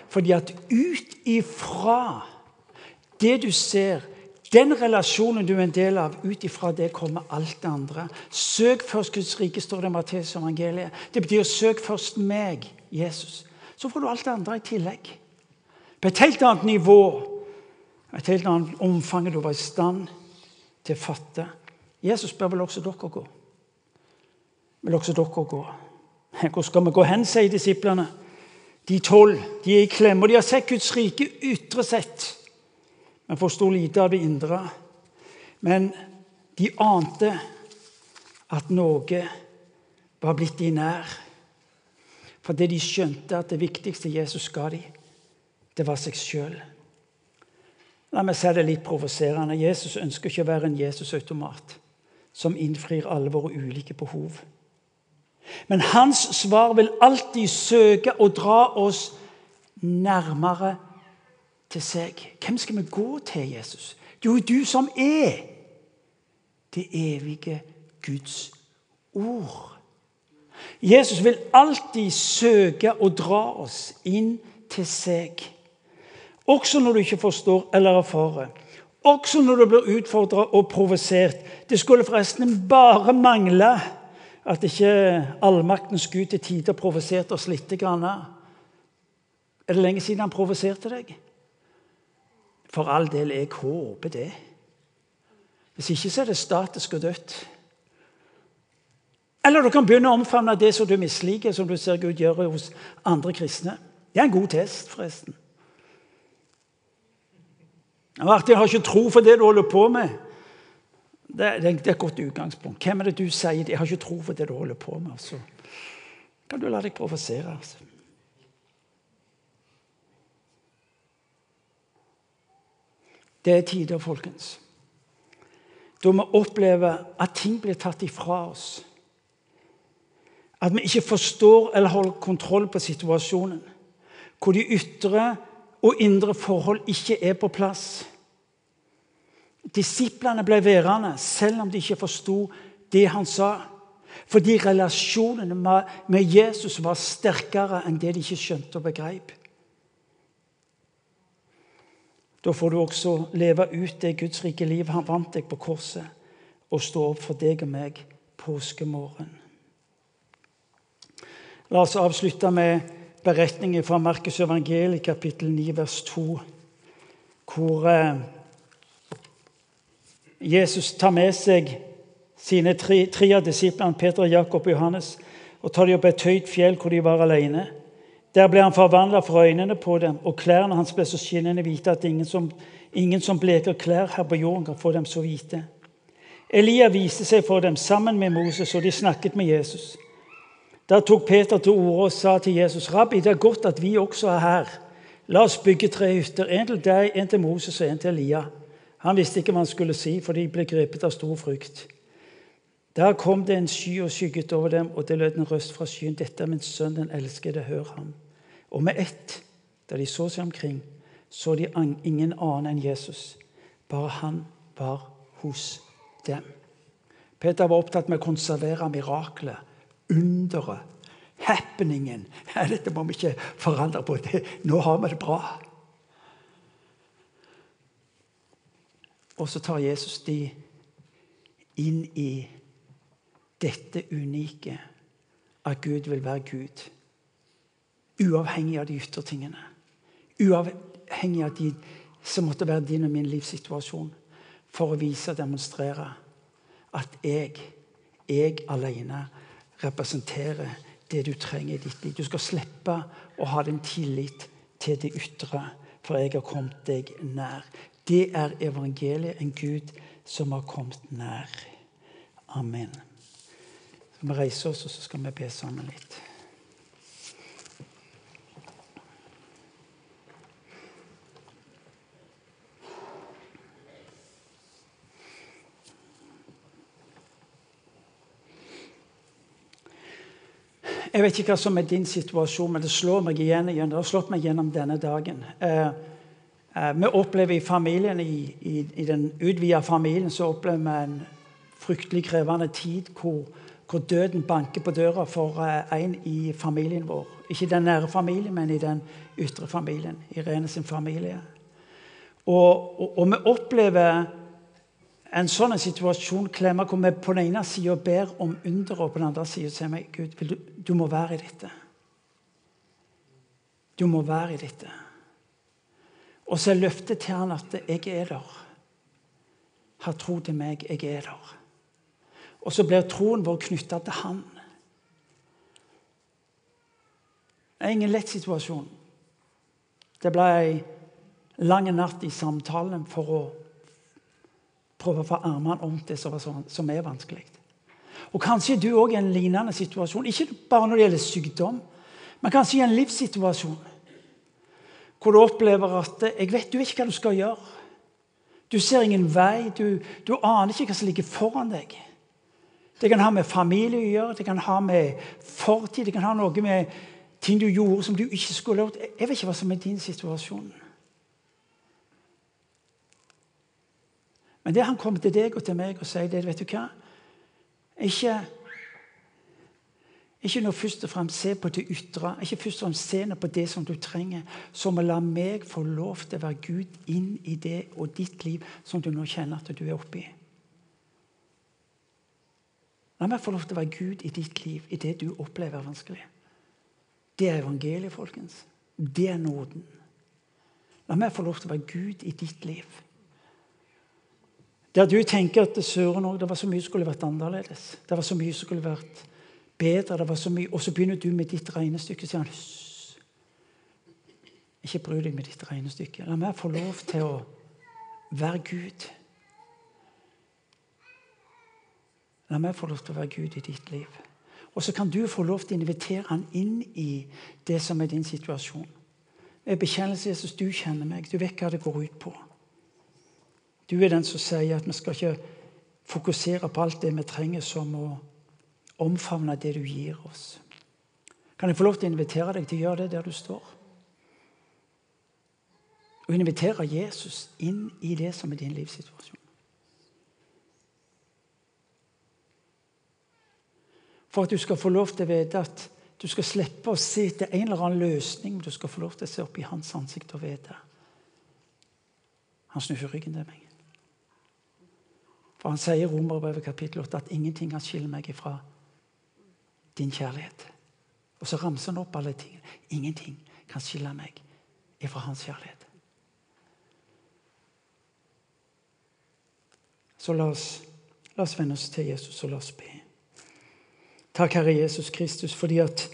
Fordi at ut ifra det du ser, den relasjonen du er en del av, ut ifra det kommer alt det andre. Søk først Guds rike, står det i Matteus evangeliet. Det betyr søk først meg, Jesus. Så får du alt det andre i tillegg. På et helt annet nivå, et helt annet omfang du var i stand til å fatte. Jesus spør vel også dere gå. Vil også dere gå? Hvor skal vi gå hen, sier disiplene. De tolv de er i klemme, og de har sett Guds rike ytre sett, men forsto lite av det indre. Men de ante at noe var blitt de nær. Fordi de skjønte at det viktigste Jesus ga dem, det var seg sjøl. La meg si det litt provoserende. Jesus ønsker ikke å være en Jesus-automat som innfrir alle våre ulike behov. Men hans svar vil alltid søke å dra oss nærmere til seg. Hvem skal vi gå til, Jesus? Jo, du som er det evige Guds ord. Jesus vil alltid søke å dra oss inn til seg. Også når du ikke forstår eller erfarer. Også når du blir utfordra og provosert. Det skulle forresten bare mangle at ikke allmaktens Gud til tider provoserte oss litt. Er det lenge siden han provoserte deg? For all del, jeg håper det. Hvis ikke så er det statisk og dødt. Eller du kan begynne å omfavne det som du misliker, som du ser Gud gjøre hos andre kristne. Det er en god test, forresten. Martin har ikke tro for det du holder på med. Det, det, det, er et godt utgangspunkt. Hvem er det du sier? Jeg har ikke tro for det du holder på med. Så altså. kan du la deg provosere. Altså. Det er tider, folkens, da vi opplever at ting blir tatt ifra oss. At vi ikke forstår eller holder kontroll på situasjonen. Hvor de ytre og indre forhold ikke er på plass. Disiplene ble værende selv om de ikke forsto det han sa. Fordi relasjonene med Jesus var sterkere enn det de ikke skjønte og begrep. Da får du også leve ut det Guds rike liv han vant deg på korset, og stå opp for deg og meg påskemorgen. La oss avslutte med beretningen fra Markus evangeliet, kapittel 9, vers 2, hvor eh, Jesus tar med seg sine tre, av disiplene, Peter, Jakob og Johannes, og tar dem opp et høyt fjell hvor de var alene. Der ble han forvandla for øynene på dem, og klærne hans ble så skinnende hvite at ingen som, ingen som bleker klær her på jorden, kan få dem så hvite. Elia viste seg for dem sammen med Moses, og de snakket med Jesus. Da tok Peter til orde og sa til Jesus.: Rabbi, det er godt at vi også er her. La oss bygge tre hytter, en til deg, en til Moses og en til Elia. Han visste ikke hva han skulle si, for de ble grepet av stor frykt. Der kom det en sky og skygget over dem, og det lød en røst fra skyen. 'Dette er min sønn, den elskede. Hør ham.' Og med ett, da de så seg omkring, så de ingen annen enn Jesus. Bare han var hos dem. Peter var opptatt med å konservere miraklet, underet, happeningen. <laughs> Dette må vi ikke forandre på. Nå har vi det bra. Og så tar Jesus de inn i dette unike at Gud vil være Gud. Uavhengig av de ytre tingene. Uavhengig av de som måtte være din og min livssituasjon. For å vise og demonstrere at jeg, jeg alene, representerer det du trenger i ditt liv. Du skal slippe å ha den tillit til det ytre, for jeg har kommet deg nær. Det er evangeliet, en Gud som har kommet nær. Amen. Så vi reiser oss, og så skal vi be sammen litt. Jeg vet ikke hva som er din situasjon, men det slår meg igjen. Det har slått meg gjennom denne dagen. Eh, vi opplever i familien, i, i, i den utvida familien så opplever vi en fryktelig krevende tid hvor, hvor døden banker på døra for eh, en i familien vår. Ikke i den nære familien, men i den ytre familien. Irene sin familie. Og, og, og vi opplever en sånn situasjon klemme hvor vi på den ene sida ber om under, og på den andre sida sier vi Gud, du, du må være i dette. Du må være i dette. Og så er løftet til han at 'jeg er der'. Ha tro til meg, jeg er der. Og så blir troen vår knytta til han. Det er ingen lett situasjon. Det ble ei lang natt i samtalen for å prøve å få armene om det som, sånn, er vanskelig. Og Kanskje du òg i en lignende situasjon, ikke bare når det gjelder sykdom, men kanskje i en livssituasjon hvor du opplever at jeg vet, vet ikke hva du skal gjøre. Du ser ingen vei. Du, du aner ikke hva som ligger foran deg. Det kan ha med familie å gjøre, det kan ha med fortid, det kan ha noe med ting du gjorde som du ikke skulle gjort. Jeg vet ikke hva som er din situasjon. Men det han kommer til deg og til meg og sier, det vet du hva? Ikke ikke noe først og fremst se på det ytre, ikke først og fremst se på det som du trenger, som å la meg få lov til å være Gud inn i det og ditt liv som du nå kjenner at du er oppi. La meg få lov til å være Gud i ditt liv, i det du opplever vanskelig. Det er evangeliet, folkens. Det er nåden. La meg få lov til å være Gud i ditt liv. Der du tenker at søren òg, det var så mye som skulle vært annerledes. Det var så mye som skulle vært bedre. det var så mye. Og så begynner du med ditt regnestykke. sier han, Ikke bry deg med ditt regnestykke. La meg få lov til å være Gud. La meg få lov til å være Gud i ditt liv. Og så kan du få lov til å invitere han inn i det som er din situasjon. Med bekjennelse Jesus, du kjenner meg. Du vet hva det går ut på. Du er den som sier at vi skal ikke fokusere på alt det vi trenger som å omfavne det du gir oss. Kan jeg få lov til å invitere deg til å gjøre det der du står? Og invitere Jesus inn i det som er din livssituasjon. For at du skal få lov til å vite at du skal slippe å se etter en eller annen løsning, du skal få lov til å se opp i hans ansikt og vite Han snur ryggen til meg. For han sier i Romerbrevet kapittel 8 at ingenting kan skille meg ifra din kjærlighet. Og så ramser han opp alle tingene. Ingenting kan skille meg ifra hans kjærlighet. Så la oss, la oss vende oss til Jesus og la oss be. Takk, Herre Jesus Kristus, fordi at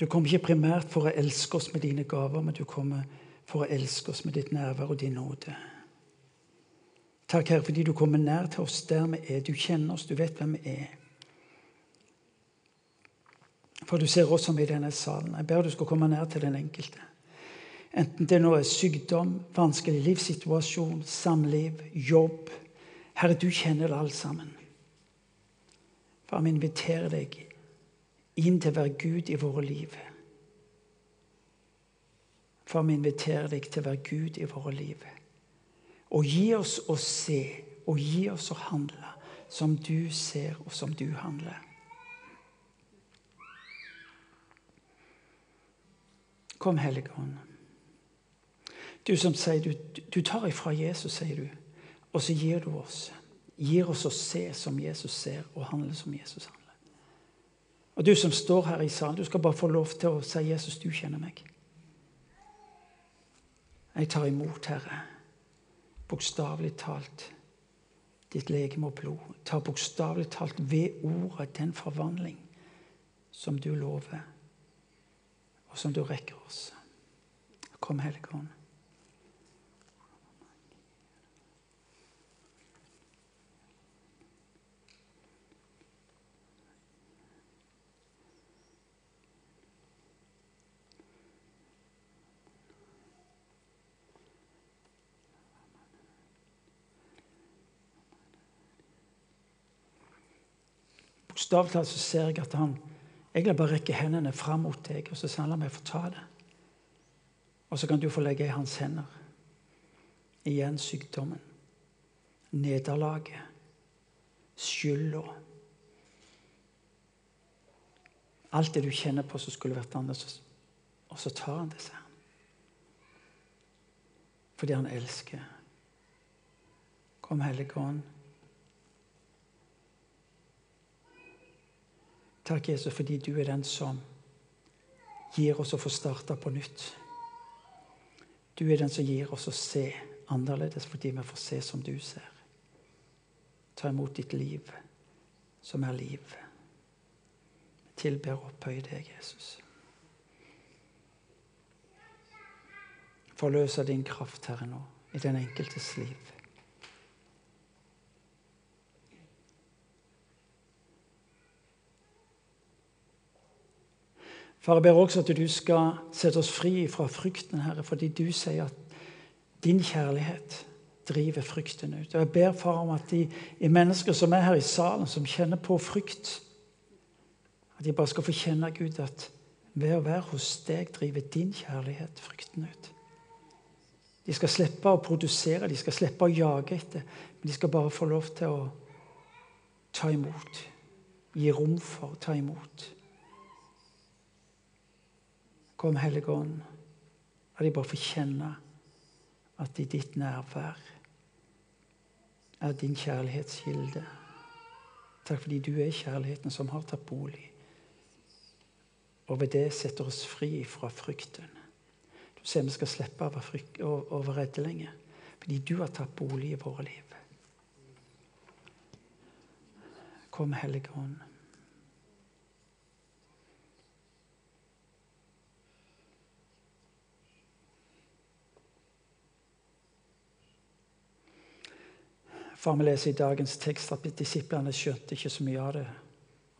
du kommer ikke primært for å elske oss med dine gaver, men du kommer for å elske oss med ditt nærvær og din nåde. Takk, Herre, fordi du kommer nær til oss der vi er. Du kjenner oss, du vet hvem vi er. For du ser oss som i denne salen. Jeg ber du skal komme nær til den enkelte. Enten det nå er sykdom, vanskelig livssituasjon, samliv, jobb. Herre, du kjenner det alt sammen. Far, vi inviterer deg inn til å være Gud i våre liv. Far, vi inviterer deg til å være Gud i våre liv. Og gi oss å se, og gi oss å handle som du ser, og som du handler. Kom, Hellige Ånd. Du som sier du, du tar ifra Jesus, sier du, og så gir du oss. Gir oss å se som Jesus ser, og handle som Jesus handler. Og du som står her i salen, du skal bare få lov til å si 'Jesus, du kjenner meg'. Jeg tar imot, Herre bokstavelig talt ditt legeme og blod. Ta bokstavelig talt ved ordet den forvandling som du lover, og som du rekker oss. Kom, Hellige. Bokstavelig talt så ser jeg at han egentlig bare rekker hendene fram mot deg, og så sier han la meg få ta det. Og så kan du få legge i hans hender. Igjen sykdommen, nederlaget, skylda. Alt det du kjenner på som skulle vært annerledes. Og så tar han det, sier han. Fordi han elsker. Kom, Hellige Ånd. Takk, Jesus, fordi du er den som gir oss å få starte på nytt. Du er den som gir oss å se annerledes fordi vi får se som du ser. Ta imot ditt liv, som er liv. Tilber og opphøy deg, Jesus. Forløse din kraft, Herre, nå i den enkeltes liv. Far, jeg ber også at du skal sette oss fri fra frykten, Herre, fordi du sier at din kjærlighet driver frykten ut. Og Jeg ber far om at de, de mennesker som er her i salen, som kjenner på frykt, at de bare skal få kjenne Gud at ved å være hos deg driver din kjærlighet frykten ut. De skal slippe å produsere, de skal slippe å jage etter, men de skal bare få lov til å ta imot. Gi rom for å ta imot. Kom, Hellige Ånd. La de bare få kjenne at i ditt nærvær er din kjærlighetskilde. Takk fordi du er kjærligheten som har tatt bolig. Og ved det setter oss fri fra frykten. Du ser vi skal slippe å være redde lenger. Fordi du har tatt bolig i våre liv. Kom, Hellige Ånd. Far, vi leser i dagens tekst at disiplene skjønte ikke så mye av det.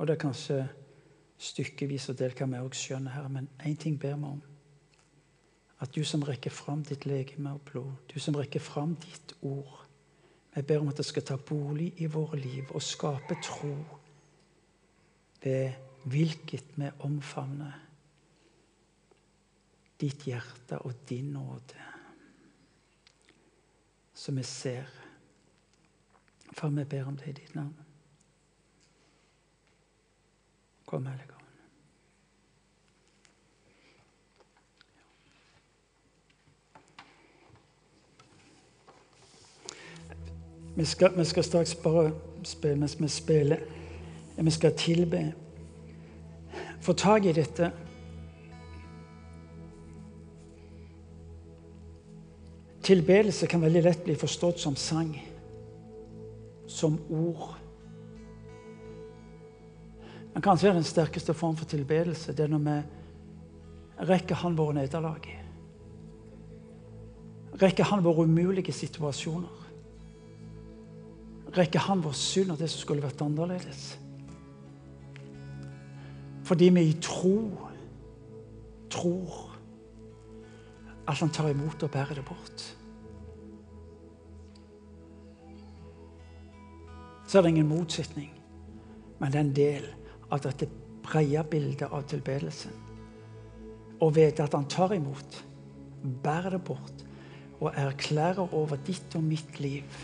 Og det er kanskje stykkevis og delt hva vi òg skjønner her, men én ting ber vi om. At du som rekker fram ditt legeme og blod, du som rekker fram ditt ord Vi ber om at det skal ta bolig i våre liv og skape tro ved hvilket vi omfavner ditt hjerte og din nåde. som vi ser Far, vi ber om det i ditt navn. Kom, Hellige. Vi skal, vi skal, straks bare spille mens vi spiller. Vi skal tilbe. Få tak i dette. Tilbedelse kan veldig lett bli forstått som sang som ord. Men kanskje er den sterkeste form for tilbedelse det er når vi rekker Han våre nederlag. Rekker Han våre umulige situasjoner. Rekker Han vår synd og det som skulle vært annerledes. Fordi vi i tro tror at Han tar imot og bærer det bort. Så er det ingen motsetning. Men det er en del av dette brede bildet av tilbedelsen. Å vite at han tar imot, bærer det bort og erklærer over ditt og mitt liv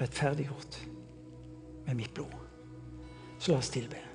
rettferdiggjort med mitt blod. Så la oss tilbe.